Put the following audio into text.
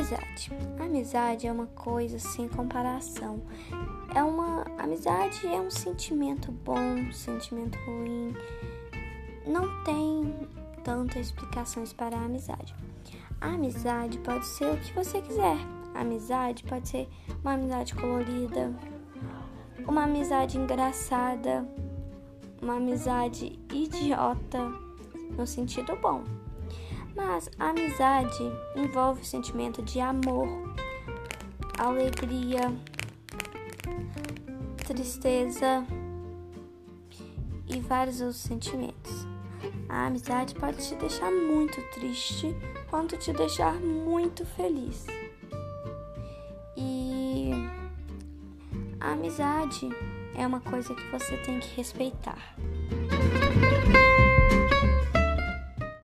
amizade. Amizade é uma coisa sem comparação. É uma amizade é um sentimento bom, um sentimento ruim. Não tem tantas explicações para a amizade. A amizade pode ser o que você quiser. A amizade pode ser uma amizade colorida, uma amizade engraçada, uma amizade idiota no sentido bom. Mas a amizade envolve o sentimento de amor, alegria, tristeza e vários outros sentimentos. A amizade pode te deixar muito triste, quanto te deixar muito feliz. E a amizade é uma coisa que você tem que respeitar.